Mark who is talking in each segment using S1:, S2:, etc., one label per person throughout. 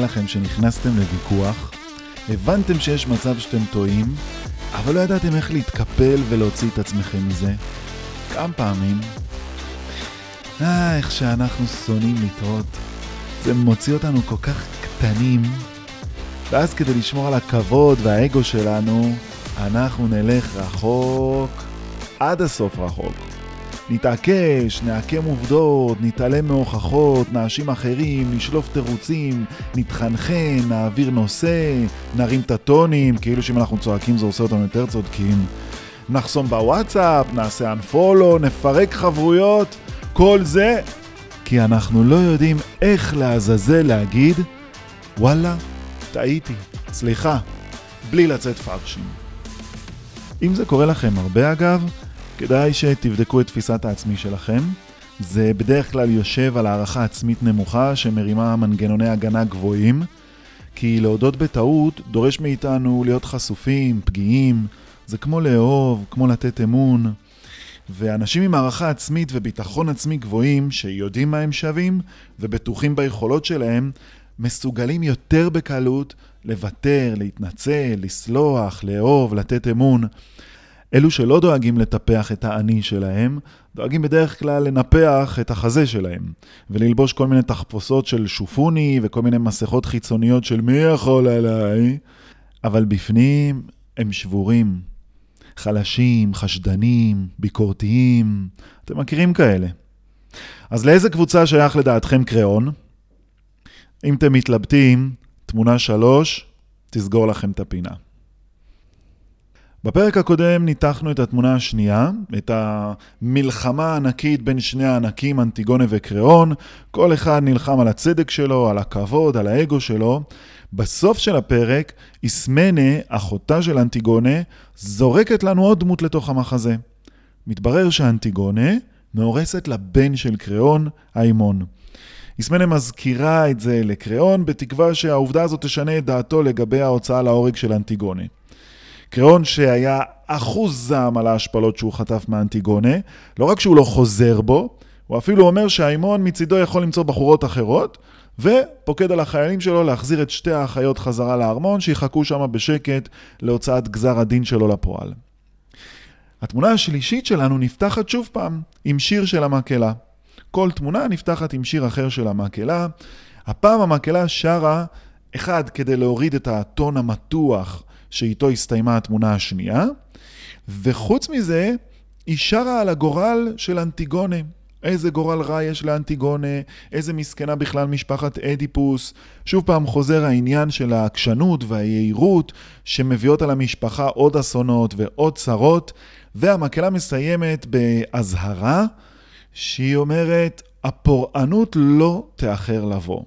S1: לכם שנכנסתם לוויכוח, הבנתם שיש מצב שאתם טועים, אבל לא ידעתם איך להתקפל ולהוציא את עצמכם מזה? כמה פעמים? אה, איך שאנחנו שונאים לטעות. זה מוציא אותנו כל כך קטנים, ואז כדי לשמור על הכבוד והאגו שלנו, אנחנו נלך רחוק, עד הסוף רחוק. נתעקש, נעקם עובדות, נתעלם מהוכחות, נאשים אחרים, נשלוף תירוצים, נתחנחן, נעביר נושא, נרים את הטונים, כאילו שאם אנחנו צועקים זה עושה אותנו יותר צודקים. נחסום בוואטסאפ, נעשה unfollow, נפרק חברויות, כל זה כי אנחנו לא יודעים איך לעזאזל להגיד וואלה, טעיתי, סליחה, בלי לצאת פרשים. אם זה קורה לכם הרבה אגב, כדאי שתבדקו את תפיסת העצמי שלכם. זה בדרך כלל יושב על הערכה עצמית נמוכה שמרימה מנגנוני הגנה גבוהים, כי להודות בטעות דורש מאיתנו להיות חשופים, פגיעים, זה כמו לאהוב, כמו לתת אמון. ואנשים עם הערכה עצמית וביטחון עצמי גבוהים, שיודעים מה הם שווים ובטוחים ביכולות שלהם, מסוגלים יותר בקלות לוותר, להתנצל, לסלוח, לאהוב, לתת אמון. אלו שלא דואגים לטפח את האני שלהם, דואגים בדרך כלל לנפח את החזה שלהם, וללבוש כל מיני תחפושות של שופוני וכל מיני מסכות חיצוניות של מי יכול עליי, אבל בפנים הם שבורים, חלשים, חשדנים, ביקורתיים, אתם מכירים כאלה. אז לאיזה קבוצה שייך לדעתכם קריאון? אם אתם מתלבטים, תמונה שלוש, תסגור לכם את הפינה. בפרק הקודם ניתחנו את התמונה השנייה, את המלחמה הענקית בין שני הענקים, אנטיגונה וקריאון. כל אחד נלחם על הצדק שלו, על הכבוד, על האגו שלו. בסוף של הפרק, איסמנה, אחותה של אנטיגונה, זורקת לנו עוד דמות לתוך המחזה. מתברר שאנטיגונה מאורסת לבן של קריאון, האימון. איסמנה מזכירה את זה לקריאון, בתקווה שהעובדה הזאת תשנה את דעתו לגבי ההוצאה להורג של אנטיגונה. קריאון שהיה אחוז זעם על ההשפלות שהוא חטף מאנטיגונה, לא רק שהוא לא חוזר בו, הוא אפילו אומר שהאימון מצידו יכול למצוא בחורות אחרות, ופוקד על החיילים שלו להחזיר את שתי האחיות חזרה לארמון, שיחכו שם בשקט להוצאת גזר הדין שלו לפועל. התמונה השלישית שלנו נפתחת שוב פעם עם שיר של המקהלה. כל תמונה נפתחת עם שיר אחר של המקהלה. הפעם המקהלה שרה, אחד, כדי להוריד את הטון המתוח שאיתו הסתיימה התמונה השנייה, וחוץ מזה, היא שרה על הגורל של אנטיגונה. איזה גורל רע יש לאנטיגונה, איזה מסכנה בכלל משפחת אדיפוס. שוב פעם חוזר העניין של העקשנות והיהירות שמביאות על המשפחה עוד אסונות ועוד צרות, והמקהלה מסיימת באזהרה שהיא אומרת, הפורענות לא תאחר לבוא.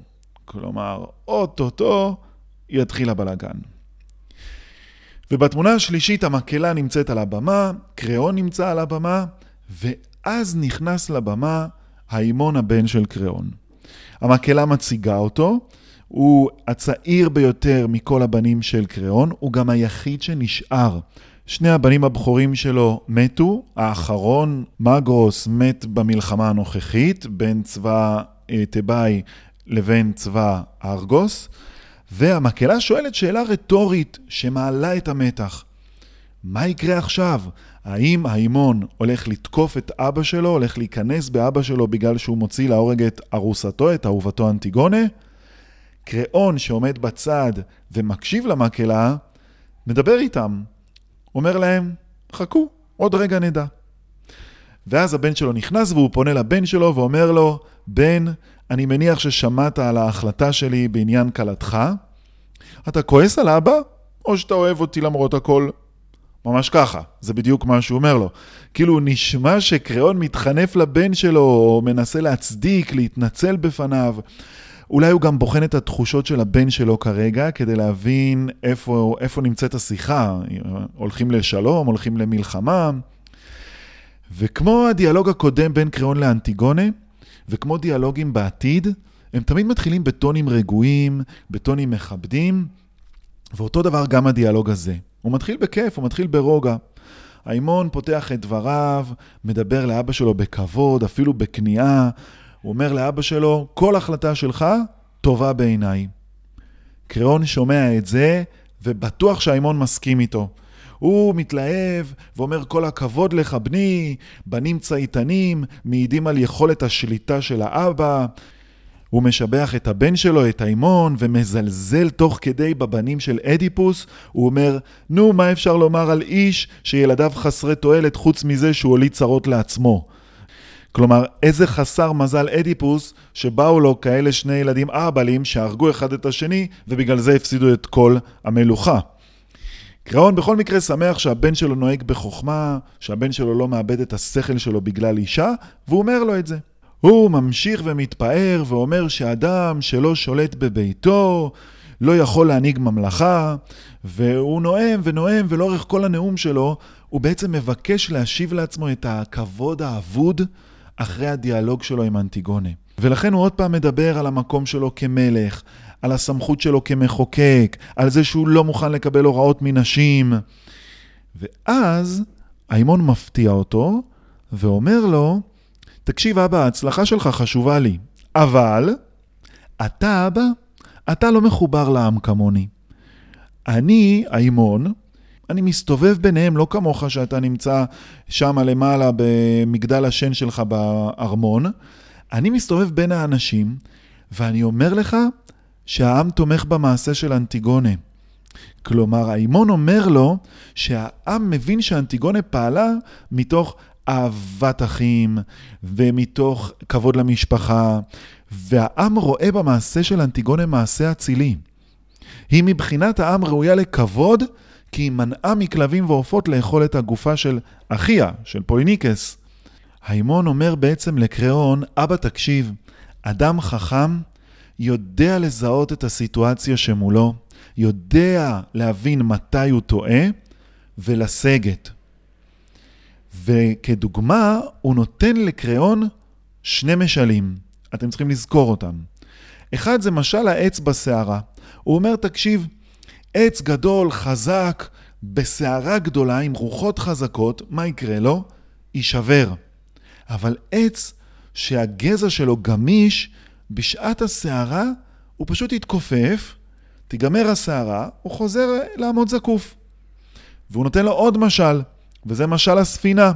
S1: כלומר, אוטוטו יתחיל הבלגן. ובתמונה השלישית המקהלה נמצאת על הבמה, קריאון נמצא על הבמה, ואז נכנס לבמה האימון הבן של קריאון. המקהלה מציגה אותו, הוא הצעיר ביותר מכל הבנים של קריאון, הוא גם היחיד שנשאר. שני הבנים הבכורים שלו מתו, האחרון, מגרוס, מת במלחמה הנוכחית בין צבא אה, תיבאי לבין צבא ארגוס. והמקהלה שואלת שאלה רטורית שמעלה את המתח. מה יקרה עכשיו? האם האימון הולך לתקוף את אבא שלו, הולך להיכנס באבא שלו בגלל שהוא מוציא להורג את ארוסתו, את אהובתו אנטיגונה? קריאון שעומד בצד ומקשיב למקהלה, מדבר איתם. אומר להם, חכו, עוד רגע נדע. ואז הבן שלו נכנס והוא פונה לבן שלו ואומר לו, בן, אני מניח ששמעת על ההחלטה שלי בעניין כלתך. אתה כועס על אבא, או שאתה אוהב אותי למרות הכל? ממש ככה, זה בדיוק מה שהוא אומר לו. כאילו, נשמע שקריאון מתחנף לבן שלו, או מנסה להצדיק, להתנצל בפניו. אולי הוא גם בוחן את התחושות של הבן שלו כרגע, כדי להבין איפה, איפה נמצאת השיחה. הולכים לשלום, הולכים למלחמה. וכמו הדיאלוג הקודם בין קריאון לאנטיגונה, וכמו דיאלוגים בעתיד, הם תמיד מתחילים בטונים רגועים, בטונים מכבדים, ואותו דבר גם הדיאלוג הזה. הוא מתחיל בכיף, הוא מתחיל ברוגע. האימון פותח את דבריו, מדבר לאבא שלו בכבוד, אפילו בכניעה. הוא אומר לאבא שלו, כל החלטה שלך טובה בעיניי. קריאון שומע את זה, ובטוח שהאימון מסכים איתו. הוא מתלהב ואומר כל הכבוד לך בני, בנים צייתנים, מעידים על יכולת השליטה של האבא. הוא משבח את הבן שלו, את האימון, ומזלזל תוך כדי בבנים של אדיפוס. הוא אומר, נו, מה אפשר לומר על איש שילדיו חסרי תועלת חוץ מזה שהוא הוליד צרות לעצמו? כלומר, איזה חסר מזל אדיפוס שבאו לו כאלה שני ילדים אהבלים שהרגו אחד את השני ובגלל זה הפסידו את כל המלוכה. קראון בכל מקרה שמח שהבן שלו נוהג בחוכמה, שהבן שלו לא מאבד את השכל שלו בגלל אישה, והוא אומר לו את זה. הוא ממשיך ומתפאר ואומר שאדם שלא שולט בביתו לא יכול להנהיג ממלכה, והוא נואם ונואם, ולאורך כל הנאום שלו הוא בעצם מבקש להשיב לעצמו את הכבוד האבוד אחרי הדיאלוג שלו עם אנטיגונה. ולכן הוא עוד פעם מדבר על המקום שלו כמלך, על הסמכות שלו כמחוקק, על זה שהוא לא מוכן לקבל הוראות מנשים. ואז האימון מפתיע אותו ואומר לו, תקשיב אבא, ההצלחה שלך חשובה לי, אבל אתה אבא, אתה לא מחובר לעם כמוני. אני, האימון, אני מסתובב ביניהם, לא כמוך שאתה נמצא שם למעלה במגדל השן שלך בארמון. אני מסתובב בין האנשים, ואני אומר לך שהעם תומך במעשה של אנטיגונה. כלומר, האימון אומר לו שהעם מבין שאנטיגונה פעלה מתוך אהבת אחים ומתוך כבוד למשפחה, והעם רואה במעשה של אנטיגונה מעשה אצילי. היא מבחינת העם ראויה לכבוד כי היא מנעה מכלבים ועופות לאכול את הגופה של אחיה, של פויניקס. האימון אומר בעצם לקריאון, אבא תקשיב, אדם חכם יודע לזהות את הסיטואציה שמולו, יודע להבין מתי הוא טועה ולסגת. וכדוגמה, הוא נותן לקריאון שני משלים. אתם צריכים לזכור אותם. אחד זה משל העץ בסערה. הוא אומר, תקשיב, עץ גדול, חזק, בסערה גדולה, עם רוחות חזקות, מה יקרה לו? יישבר. אבל עץ שהגזע שלו גמיש, בשעת הסערה הוא פשוט יתכופף, תיגמר הסערה, הוא חוזר לעמוד זקוף. והוא נותן לו עוד משל, וזה משל הספינה.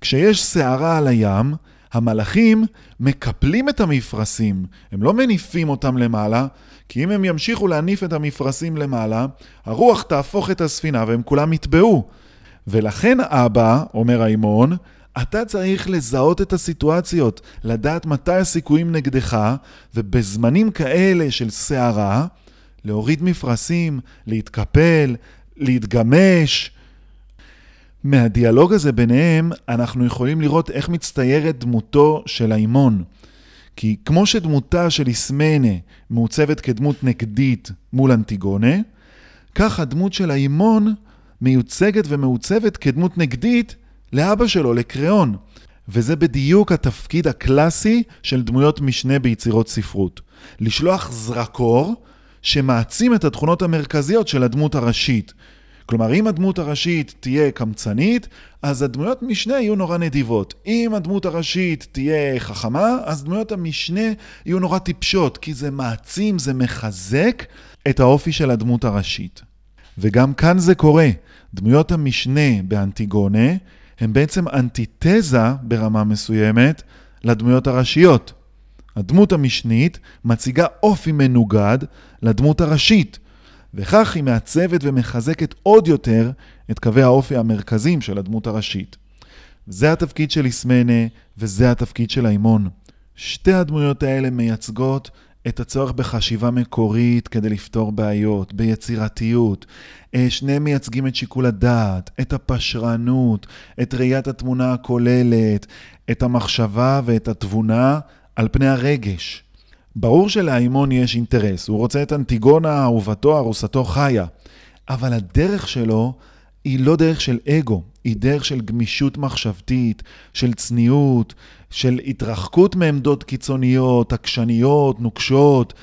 S1: כשיש סערה על הים, המלאכים מקפלים את המפרשים, הם לא מניפים אותם למעלה, כי אם הם ימשיכו להניף את המפרשים למעלה, הרוח תהפוך את הספינה והם כולם יטבעו. ולכן אבא, אומר האימון, אתה צריך לזהות את הסיטואציות, לדעת מתי הסיכויים נגדך, ובזמנים כאלה של סערה, להוריד מפרשים, להתקפל, להתגמש, מהדיאלוג הזה ביניהם, אנחנו יכולים לראות איך מצטיירת דמותו של האימון. כי כמו שדמותה של איסמנה מעוצבת כדמות נגדית מול אנטיגונה, כך הדמות של האימון מיוצגת ומעוצבת כדמות נגדית לאבא שלו, לקריאון. וזה בדיוק התפקיד הקלאסי של דמויות משנה ביצירות ספרות. לשלוח זרקור שמעצים את התכונות המרכזיות של הדמות הראשית. כלומר, אם הדמות הראשית תהיה קמצנית, אז הדמויות משנה יהיו נורא נדיבות. אם הדמות הראשית תהיה חכמה, אז דמויות המשנה יהיו נורא טיפשות, כי זה מעצים, זה מחזק את האופי של הדמות הראשית. וגם כאן זה קורה. דמויות המשנה באנטיגונה הן בעצם אנטיתזה ברמה מסוימת לדמויות הראשיות. הדמות המשנית מציגה אופי מנוגד לדמות הראשית. וכך היא מעצבת ומחזקת עוד יותר את קווי האופי המרכזיים של הדמות הראשית. זה התפקיד של איסמנה וזה התפקיד של האימון. שתי הדמויות האלה מייצגות את הצורך בחשיבה מקורית כדי לפתור בעיות, ביצירתיות. אה, שניהם מייצגים את שיקול הדעת, את הפשרנות, את ראיית התמונה הכוללת, את המחשבה ואת התבונה על פני הרגש. ברור שלהאימון יש אינטרס, הוא רוצה את אנטיגונה, אהובתו, ארוסתו חיה, אבל הדרך שלו היא לא דרך של אגו, היא דרך של גמישות מחשבתית, של צניעות, של התרחקות מעמדות קיצוניות, עקשניות, נוקשות.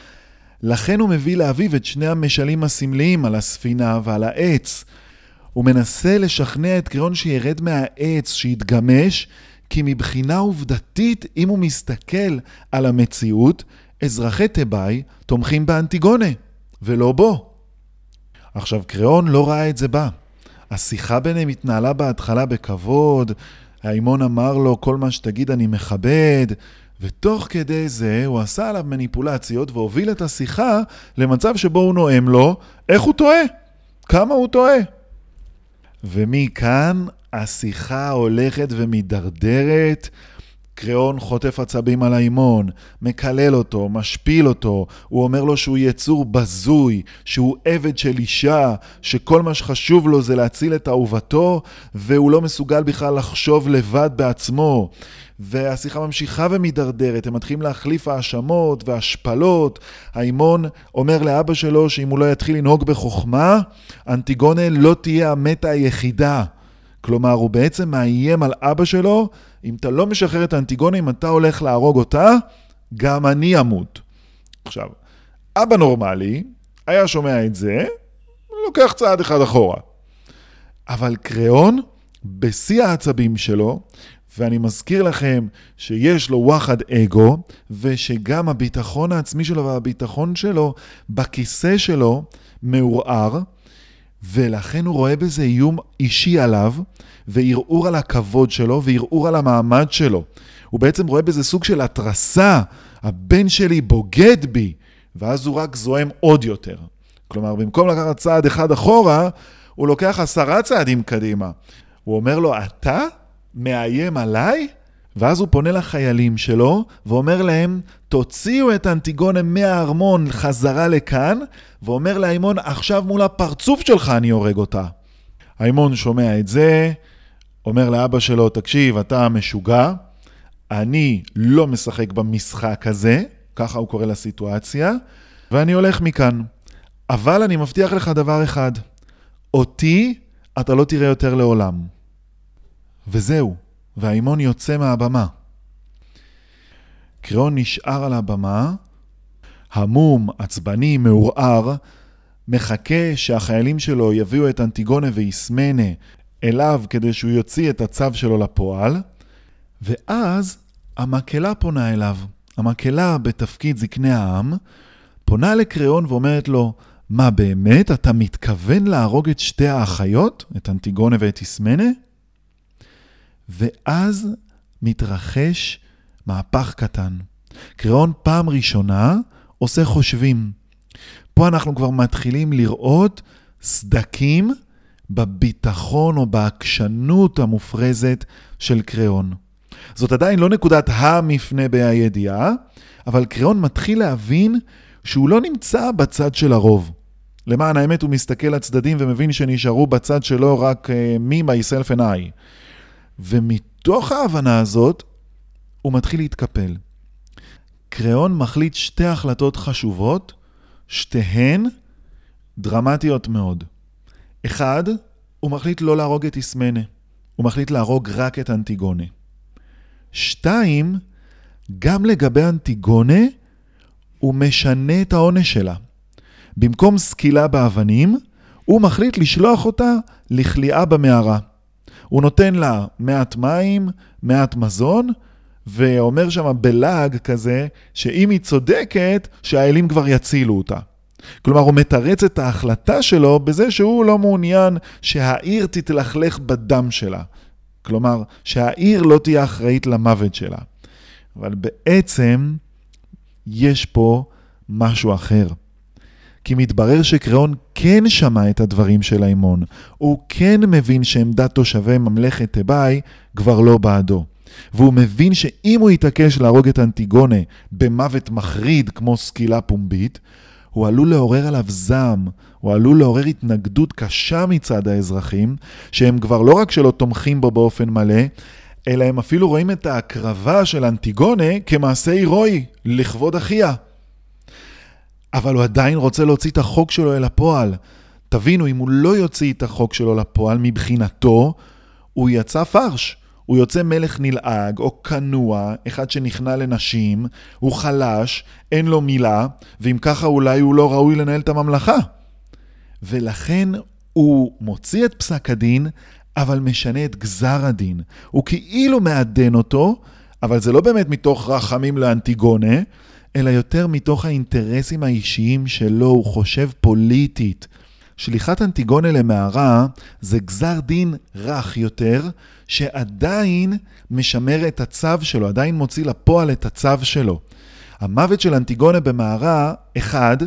S1: לכן הוא מביא לאביו את שני המשלים הסמליים על הספינה ועל העץ. הוא מנסה לשכנע את קריאון שירד מהעץ, שיתגמש, כי מבחינה עובדתית, אם הוא מסתכל על המציאות, אזרחי תיבאי תומכים באנטיגונה, ולא בו. עכשיו, קריאון לא ראה את זה בה. השיחה ביניהם התנהלה בהתחלה בכבוד, האימון אמר לו, כל מה שתגיד אני מכבד, ותוך כדי זה הוא עשה עליו מניפולציות והוביל את השיחה למצב שבו הוא נואם לו, איך הוא טועה? כמה הוא טועה? ומכאן השיחה הולכת ומידרדרת. קריאון חוטף עצבים על האימון, מקלל אותו, משפיל אותו, הוא אומר לו שהוא יצור בזוי, שהוא עבד של אישה, שכל מה שחשוב לו זה להציל את אהובתו, והוא לא מסוגל בכלל לחשוב לבד בעצמו. והשיחה ממשיכה ומידרדרת, הם מתחילים להחליף האשמות והשפלות. האימון אומר לאבא שלו שאם הוא לא יתחיל לנהוג בחוכמה, אנטיגונה לא תהיה המתה היחידה. כלומר, הוא בעצם מאיים על אבא שלו, אם אתה לא משחרר את האנטיגונה, אם אתה הולך להרוג אותה, גם אני אמות. עכשיו, אבא נורמלי היה שומע את זה, לוקח צעד אחד אחורה. אבל קריאון, בשיא העצבים שלו, ואני מזכיר לכם שיש לו וואחד אגו, ושגם הביטחון העצמי שלו והביטחון שלו בכיסא שלו מעורער, ולכן הוא רואה בזה איום אישי עליו, וערעור על הכבוד שלו, וערעור על המעמד שלו. הוא בעצם רואה בזה סוג של התרסה, הבן שלי בוגד בי, ואז הוא רק זועם עוד יותר. כלומר, במקום לקחת צעד אחד אחורה, הוא לוקח עשרה צעדים קדימה. הוא אומר לו, אתה מאיים עליי? ואז הוא פונה לחיילים שלו ואומר להם, תוציאו את אנטיגונה מהארמון חזרה לכאן, ואומר לאיימון, עכשיו מול הפרצוף שלך אני הורג אותה. האיימון שומע את זה, אומר לאבא שלו, תקשיב, אתה משוגע, אני לא משחק במשחק הזה, ככה הוא קורא לסיטואציה, ואני הולך מכאן. אבל אני מבטיח לך דבר אחד, אותי אתה לא תראה יותר לעולם. וזהו, והאימון יוצא מהבמה. קריאון נשאר על הבמה, המום, עצבני, מעורער, מחכה שהחיילים שלו יביאו את אנטיגונה ואיסמנה אליו כדי שהוא יוציא את הצו שלו לפועל, ואז המקהלה פונה אליו. המקהלה בתפקיד זקני העם פונה לקריאון ואומרת לו, מה באמת, אתה מתכוון להרוג את שתי האחיות, את אנטיגונה ואת איסמנה? ואז מתרחש מהפך קטן. קריאון פעם ראשונה עושה חושבים. פה אנחנו כבר מתחילים לראות סדקים בביטחון או בעקשנות המופרזת של קריאון. זאת עדיין לא נקודת המפנה בהידיעה, אבל קריאון מתחיל להבין שהוא לא נמצא בצד של הרוב. למען האמת הוא מסתכל לצדדים ומבין שנשארו בצד שלו רק uh, me, myself and I. ומתוך ההבנה הזאת, הוא מתחיל להתקפל. קריאון מחליט שתי החלטות חשובות, שתיהן דרמטיות מאוד. אחד, הוא מחליט לא להרוג את איסמנה, הוא מחליט להרוג רק את אנטיגונה. שתיים, גם לגבי אנטיגונה, הוא משנה את העונש שלה. במקום סקילה באבנים, הוא מחליט לשלוח אותה לכליאה במערה. הוא נותן לה מעט מים, מעט מזון, ואומר שם בלעג כזה, שאם היא צודקת, שהאלים כבר יצילו אותה. כלומר, הוא מתרץ את ההחלטה שלו בזה שהוא לא מעוניין שהעיר תתלכלך בדם שלה. כלומר, שהעיר לא תהיה אחראית למוות שלה. אבל בעצם, יש פה משהו אחר. כי מתברר שקריאון כן שמע את הדברים של האימון. הוא כן מבין שעמדת תושבי ממלכת תיבאי כבר לא בעדו. והוא מבין שאם הוא יתעקש להרוג את אנטיגונה במוות מחריד כמו סקילה פומבית, הוא עלול לעורר עליו זעם, הוא עלול לעורר התנגדות קשה מצד האזרחים, שהם כבר לא רק שלא תומכים בו באופן מלא, אלא הם אפילו רואים את ההקרבה של אנטיגונה כמעשה הירואי, לכבוד אחיה. אבל הוא עדיין רוצה להוציא את החוק שלו אל הפועל. תבינו, אם הוא לא יוציא את החוק שלו לפועל, מבחינתו, הוא יצא פרש. הוא יוצא מלך נלעג או כנוע, אחד שנכנע לנשים, הוא חלש, אין לו מילה, ואם ככה אולי הוא לא ראוי לנהל את הממלכה. ולכן הוא מוציא את פסק הדין, אבל משנה את גזר הדין. הוא כאילו מעדן אותו, אבל זה לא באמת מתוך רחמים לאנטיגונה, אלא יותר מתוך האינטרסים האישיים שלו, הוא חושב פוליטית. שליחת אנטיגונה למערה זה גזר דין רך יותר, שעדיין משמר את הצו שלו, עדיין מוציא לפועל את הצו שלו. המוות של אנטיגונה במערה, אחד,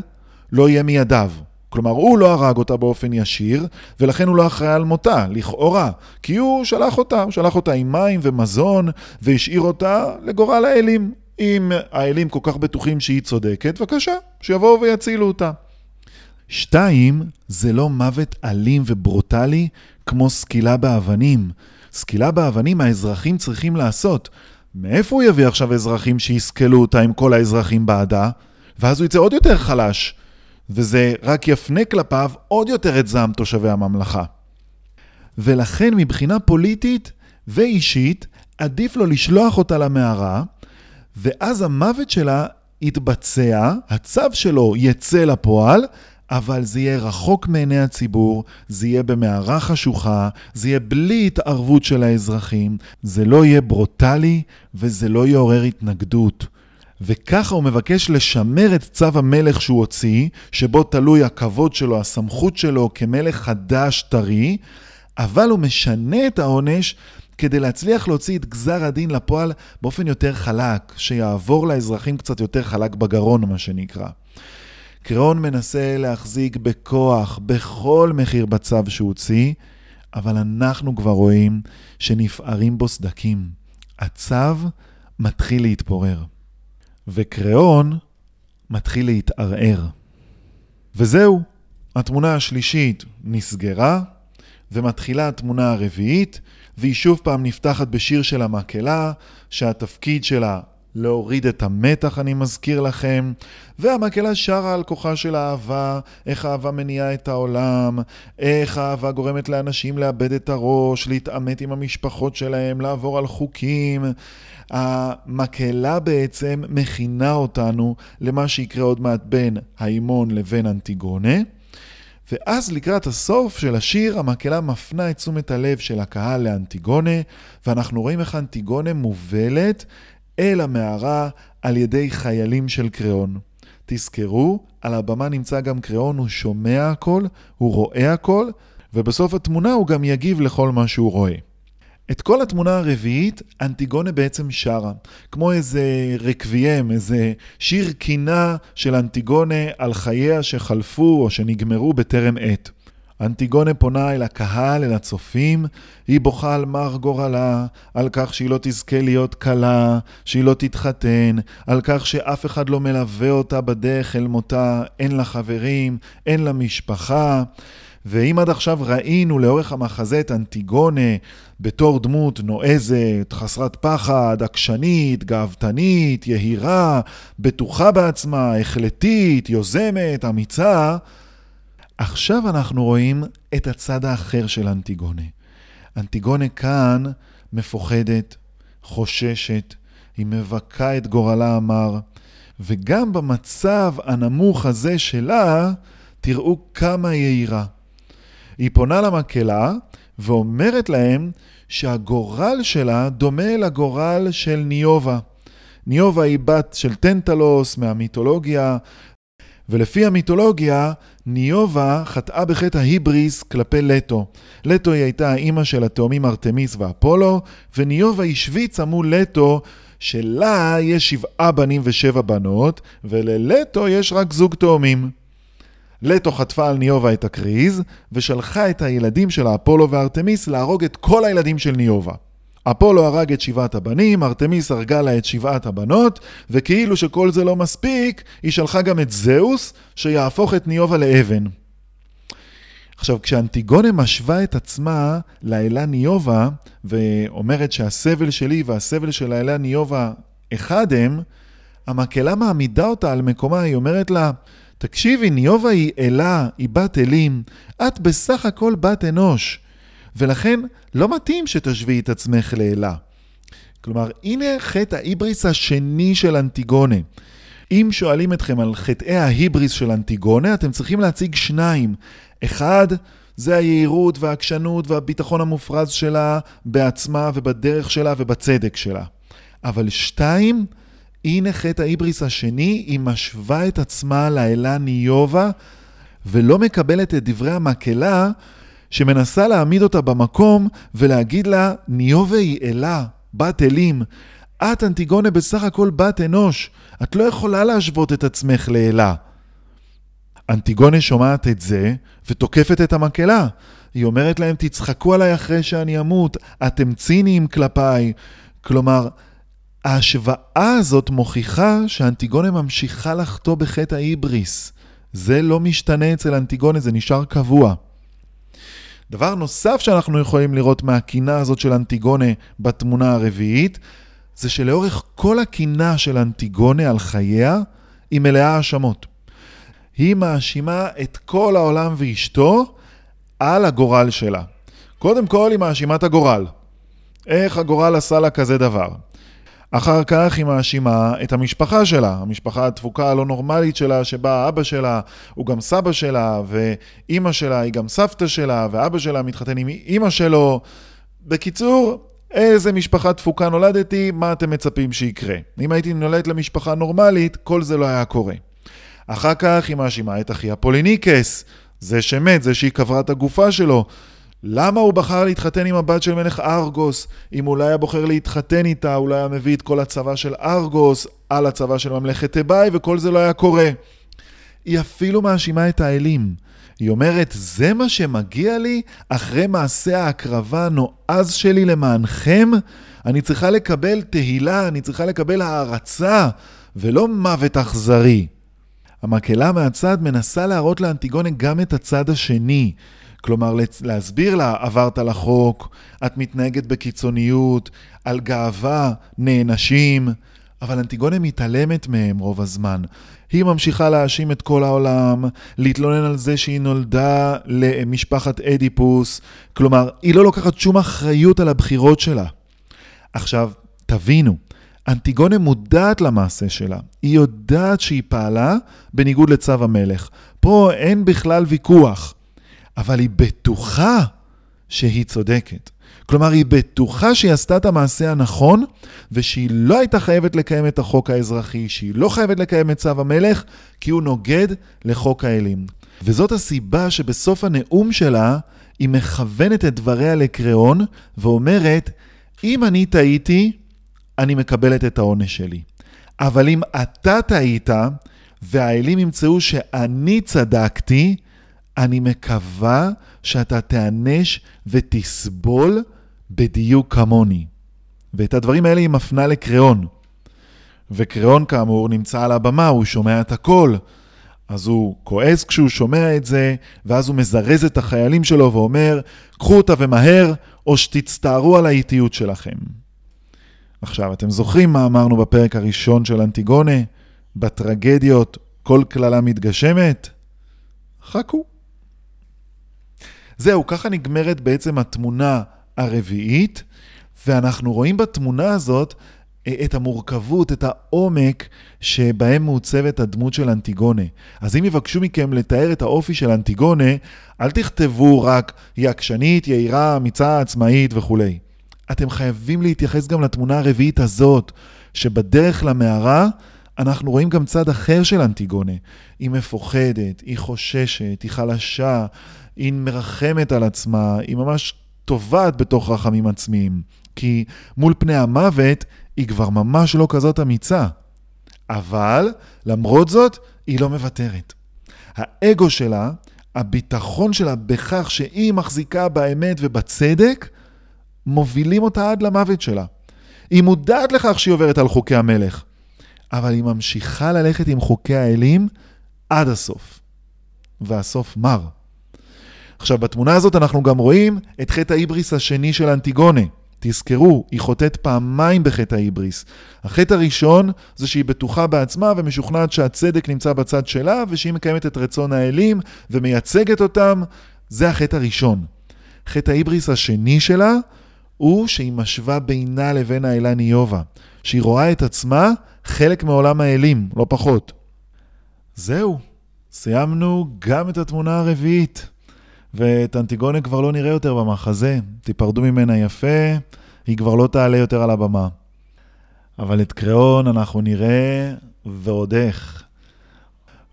S1: לא יהיה מידיו. כלומר, הוא לא הרג אותה באופן ישיר, ולכן הוא לא אחראי על מותה, לכאורה. כי הוא שלח אותה, הוא שלח אותה עם מים ומזון, והשאיר אותה לגורל האלים. אם האלים כל כך בטוחים שהיא צודקת, בבקשה, שיבואו ויצילו אותה. שתיים, זה לא מוות אלים וברוטלי כמו סקילה באבנים. סקילה באבנים האזרחים צריכים לעשות. מאיפה הוא יביא עכשיו אזרחים שיסקלו אותה עם כל האזרחים בעדה? ואז הוא יצא עוד יותר חלש, וזה רק יפנה כלפיו עוד יותר את זעם תושבי הממלכה. ולכן מבחינה פוליטית ואישית, עדיף לו לשלוח אותה למערה, ואז המוות שלה יתבצע, הצו שלו יצא לפועל, אבל זה יהיה רחוק מעיני הציבור, זה יהיה במערה חשוכה, זה יהיה בלי התערבות של האזרחים, זה לא יהיה ברוטלי וזה לא יעורר התנגדות. וככה הוא מבקש לשמר את צו המלך שהוא הוציא, שבו תלוי הכבוד שלו, הסמכות שלו כמלך חדש טרי, אבל הוא משנה את העונש כדי להצליח להוציא את גזר הדין לפועל באופן יותר חלק, שיעבור לאזרחים קצת יותר חלק בגרון, מה שנקרא. קריאון מנסה להחזיק בכוח בכל מחיר בצו שהוא הוציא, אבל אנחנו כבר רואים שנפערים בו סדקים. הצו מתחיל להתפורר, וקריאון מתחיל להתערער. וזהו, התמונה השלישית נסגרה, ומתחילה התמונה הרביעית, והיא שוב פעם נפתחת בשיר של המקהלה, שהתפקיד שלה להוריד את המתח, אני מזכיר לכם. והמקהלה שרה על כוחה של האהבה, איך האהבה מניעה את העולם, איך האהבה גורמת לאנשים לאבד את הראש, להתעמת עם המשפחות שלהם, לעבור על חוקים. המקהלה בעצם מכינה אותנו למה שיקרה עוד מעט בין האימון לבין אנטיגונה. ואז לקראת הסוף של השיר, המקהלה מפנה את תשומת הלב של הקהל לאנטיגונה, ואנחנו רואים איך אנטיגונה מובלת אל המערה על ידי חיילים של קריאון. תזכרו, על הבמה נמצא גם קריאון, הוא שומע הכל, הוא רואה הכל, ובסוף התמונה הוא גם יגיב לכל מה שהוא רואה. את כל התמונה הרביעית, אנטיגונה בעצם שרה. כמו איזה רקביים, איזה שיר קינה של אנטיגונה על חייה שחלפו או שנגמרו בטרם עת. אנטיגונה פונה אל הקהל, אל הצופים, היא בוכה על מר גורלה, על כך שהיא לא תזכה להיות כלה, שהיא לא תתחתן, על כך שאף אחד לא מלווה אותה בדרך אל מותה, אין לה חברים, אין לה משפחה. ואם עד עכשיו ראינו לאורך המחזה את אנטיגונה בתור דמות נועזת, חסרת פחד, עקשנית, גאוותנית, יהירה, בטוחה בעצמה, החלטית, יוזמת, אמיצה, עכשיו אנחנו רואים את הצד האחר של אנטיגונה. אנטיגונה כאן מפוחדת, חוששת, היא מבכה את גורלה המר, וגם במצב הנמוך הזה שלה, תראו כמה יהירה. היא פונה למקהלה ואומרת להם שהגורל שלה דומה לגורל של ניובה. ניובה היא בת של טנטלוס מהמיתולוגיה, ולפי המיתולוגיה, ניובה חטאה בחטא ההיבריס כלפי לטו. לטו היא הייתה האימא של התאומים ארתמיס ואפולו, וניובה השוויצה מול לטו שלה יש שבעה בנים ושבע בנות, וללטו יש רק זוג תאומים. לטו חטפה על ניובה את הקריז, ושלחה את הילדים של האפולו וארתמיס להרוג את כל הילדים של ניובה. אפולו הרג את שבעת הבנים, ארתמיס הרגה לה את שבעת הבנות, וכאילו שכל זה לא מספיק, היא שלחה גם את זהוס, שיהפוך את ניובה לאבן. עכשיו, כשאנטיגונה משווה את עצמה לאלה ניובה, ואומרת שהסבל שלי והסבל של האלה ניובה אחד הם, המקהלה מעמידה אותה על מקומה, היא אומרת לה, תקשיבי, ניובה היא אלה, היא בת אלים, את בסך הכל בת אנוש. ולכן לא מתאים שתשווי את עצמך לאלה. כלומר, הנה חטא ההיבריס השני של אנטיגונה. אם שואלים אתכם על חטאי ההיבריס של אנטיגונה, אתם צריכים להציג שניים. אחד, זה היהירות והעקשנות והביטחון המופרז שלה בעצמה ובדרך שלה ובצדק שלה. אבל שתיים, הנה חטא ההיבריס השני, היא משווה את עצמה לאלה ניובה ולא מקבלת את דברי המקהלה שמנסה להעמיד אותה במקום ולהגיד לה, ניובה היא אלה, בת אלים. את, אנטיגונה, בסך הכל בת אנוש. את לא יכולה להשוות את עצמך לאלה. אנטיגונה שומעת את זה ותוקפת את המקהלה. היא אומרת להם, תצחקו עליי אחרי שאני אמות, אתם ציניים כלפיי. כלומר, ההשוואה הזאת מוכיחה שאנטיגונה ממשיכה לחטוא בחטא ההיבריס. זה לא משתנה אצל אנטיגונה, זה נשאר קבוע. דבר נוסף שאנחנו יכולים לראות מהקינה הזאת של אנטיגונה בתמונה הרביעית, זה שלאורך כל הקינה של אנטיגונה על חייה, היא מלאה האשמות. היא מאשימה את כל העולם ואשתו על הגורל שלה. קודם כל היא מאשימה את הגורל. איך הגורל עשה לה כזה דבר? אחר כך היא מאשימה את המשפחה שלה, המשפחה התפוקה הלא נורמלית שלה, שבה אבא שלה הוא גם סבא שלה, ואימא שלה היא גם סבתא שלה, ואבא שלה מתחתן עם אימא שלו. בקיצור, איזה משפחה תפוקה נולדתי, מה אתם מצפים שיקרה? אם הייתי נולדת למשפחה נורמלית, כל זה לא היה קורה. אחר כך היא מאשימה את אחיה פוליניקס, זה שמת, זה שהיא קברה את הגופה שלו. למה הוא בחר להתחתן עם הבת של מלך ארגוס? אם אולי היה בוחר להתחתן איתה, אולי היה מביא את כל הצבא של ארגוס על הצבא של ממלכת תיבאי, וכל זה לא היה קורה. היא אפילו מאשימה את האלים. היא אומרת, זה מה שמגיע לי אחרי מעשה ההקרבה הנועז שלי למענכם? אני צריכה לקבל תהילה, אני צריכה לקבל הערצה, ולא מוות אכזרי. המקהלה מהצד מנסה להראות לאנטיגונה גם את הצד השני. כלומר, להסביר לה, עברת על החוק, את מתנהגת בקיצוניות, על גאווה, נענשים, אבל אנטיגונה מתעלמת מהם רוב הזמן. היא ממשיכה להאשים את כל העולם, להתלונן על זה שהיא נולדה למשפחת אדיפוס, כלומר, היא לא לוקחת שום אחריות על הבחירות שלה. עכשיו, תבינו, אנטיגונה מודעת למעשה שלה, היא יודעת שהיא פעלה בניגוד לצו המלך. פה אין בכלל ויכוח. אבל היא בטוחה שהיא צודקת. כלומר, היא בטוחה שהיא עשתה את המעשה הנכון, ושהיא לא הייתה חייבת לקיים את החוק האזרחי, שהיא לא חייבת לקיים את צו המלך, כי הוא נוגד לחוק האלים. וזאת הסיבה שבסוף הנאום שלה, היא מכוונת את דבריה לקריאון, ואומרת, אם אני טעיתי, אני מקבלת את העונש שלי. אבל אם אתה טעית, והאלים ימצאו שאני צדקתי, אני מקווה שאתה תיענש ותסבול בדיוק כמוני. ואת הדברים האלה היא מפנה לקריאון. וקריאון כאמור נמצא על הבמה, הוא שומע את הכל. אז הוא כועס כשהוא שומע את זה, ואז הוא מזרז את החיילים שלו ואומר, קחו אותה ומהר, או שתצטערו על האיטיות שלכם. עכשיו, אתם זוכרים מה אמרנו בפרק הראשון של אנטיגונה? בטרגדיות כל קללה מתגשמת? חכו. זהו, ככה נגמרת בעצם התמונה הרביעית, ואנחנו רואים בתמונה הזאת אה, את המורכבות, את העומק שבהם מעוצבת הדמות של אנטיגונה. אז אם יבקשו מכם לתאר את האופי של אנטיגונה, אל תכתבו רק היא עקשנית, יהירה, אמיצה, עצמאית וכולי. אתם חייבים להתייחס גם לתמונה הרביעית הזאת, שבדרך למערה אנחנו רואים גם צד אחר של אנטיגונה. היא מפוחדת, היא חוששת, היא חלשה, היא מרחמת על עצמה, היא ממש טובעת בתוך רחמים עצמיים. כי מול פני המוות היא כבר ממש לא כזאת אמיצה. אבל למרות זאת, היא לא מוותרת. האגו שלה, הביטחון שלה בכך שהיא מחזיקה באמת ובצדק, מובילים אותה עד למוות שלה. היא מודעת לכך שהיא עוברת על חוקי המלך, אבל היא ממשיכה ללכת עם חוקי האלים עד הסוף. והסוף מר. עכשיו, בתמונה הזאת אנחנו גם רואים את חטא ההיבריס השני של אנטיגונה. תזכרו, היא חוטאת פעמיים בחטא ההיבריס. החטא הראשון זה שהיא בטוחה בעצמה ומשוכנעת שהצדק נמצא בצד שלה, ושהיא מקיימת את רצון האלים ומייצגת אותם. זה החטא הראשון. חטא ההיבריס השני שלה הוא שהיא משווה בינה לבין האלה ניובה. שהיא רואה את עצמה חלק מעולם האלים, לא פחות. זהו, סיימנו גם את התמונה הרביעית. ואת אנטיגונה כבר לא נראה יותר במחזה. תיפרדו ממנה יפה, היא כבר לא תעלה יותר על הבמה. אבל את קריאון אנחנו נראה ועוד איך.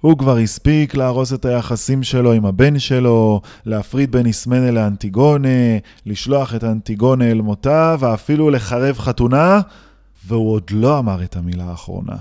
S1: הוא כבר הספיק להרוס את היחסים שלו עם הבן שלו, להפריד בין איסמנה לאנטיגונה, לשלוח את אנטיגונה אל מותה, ואפילו לחרב חתונה, והוא עוד לא אמר את המילה האחרונה.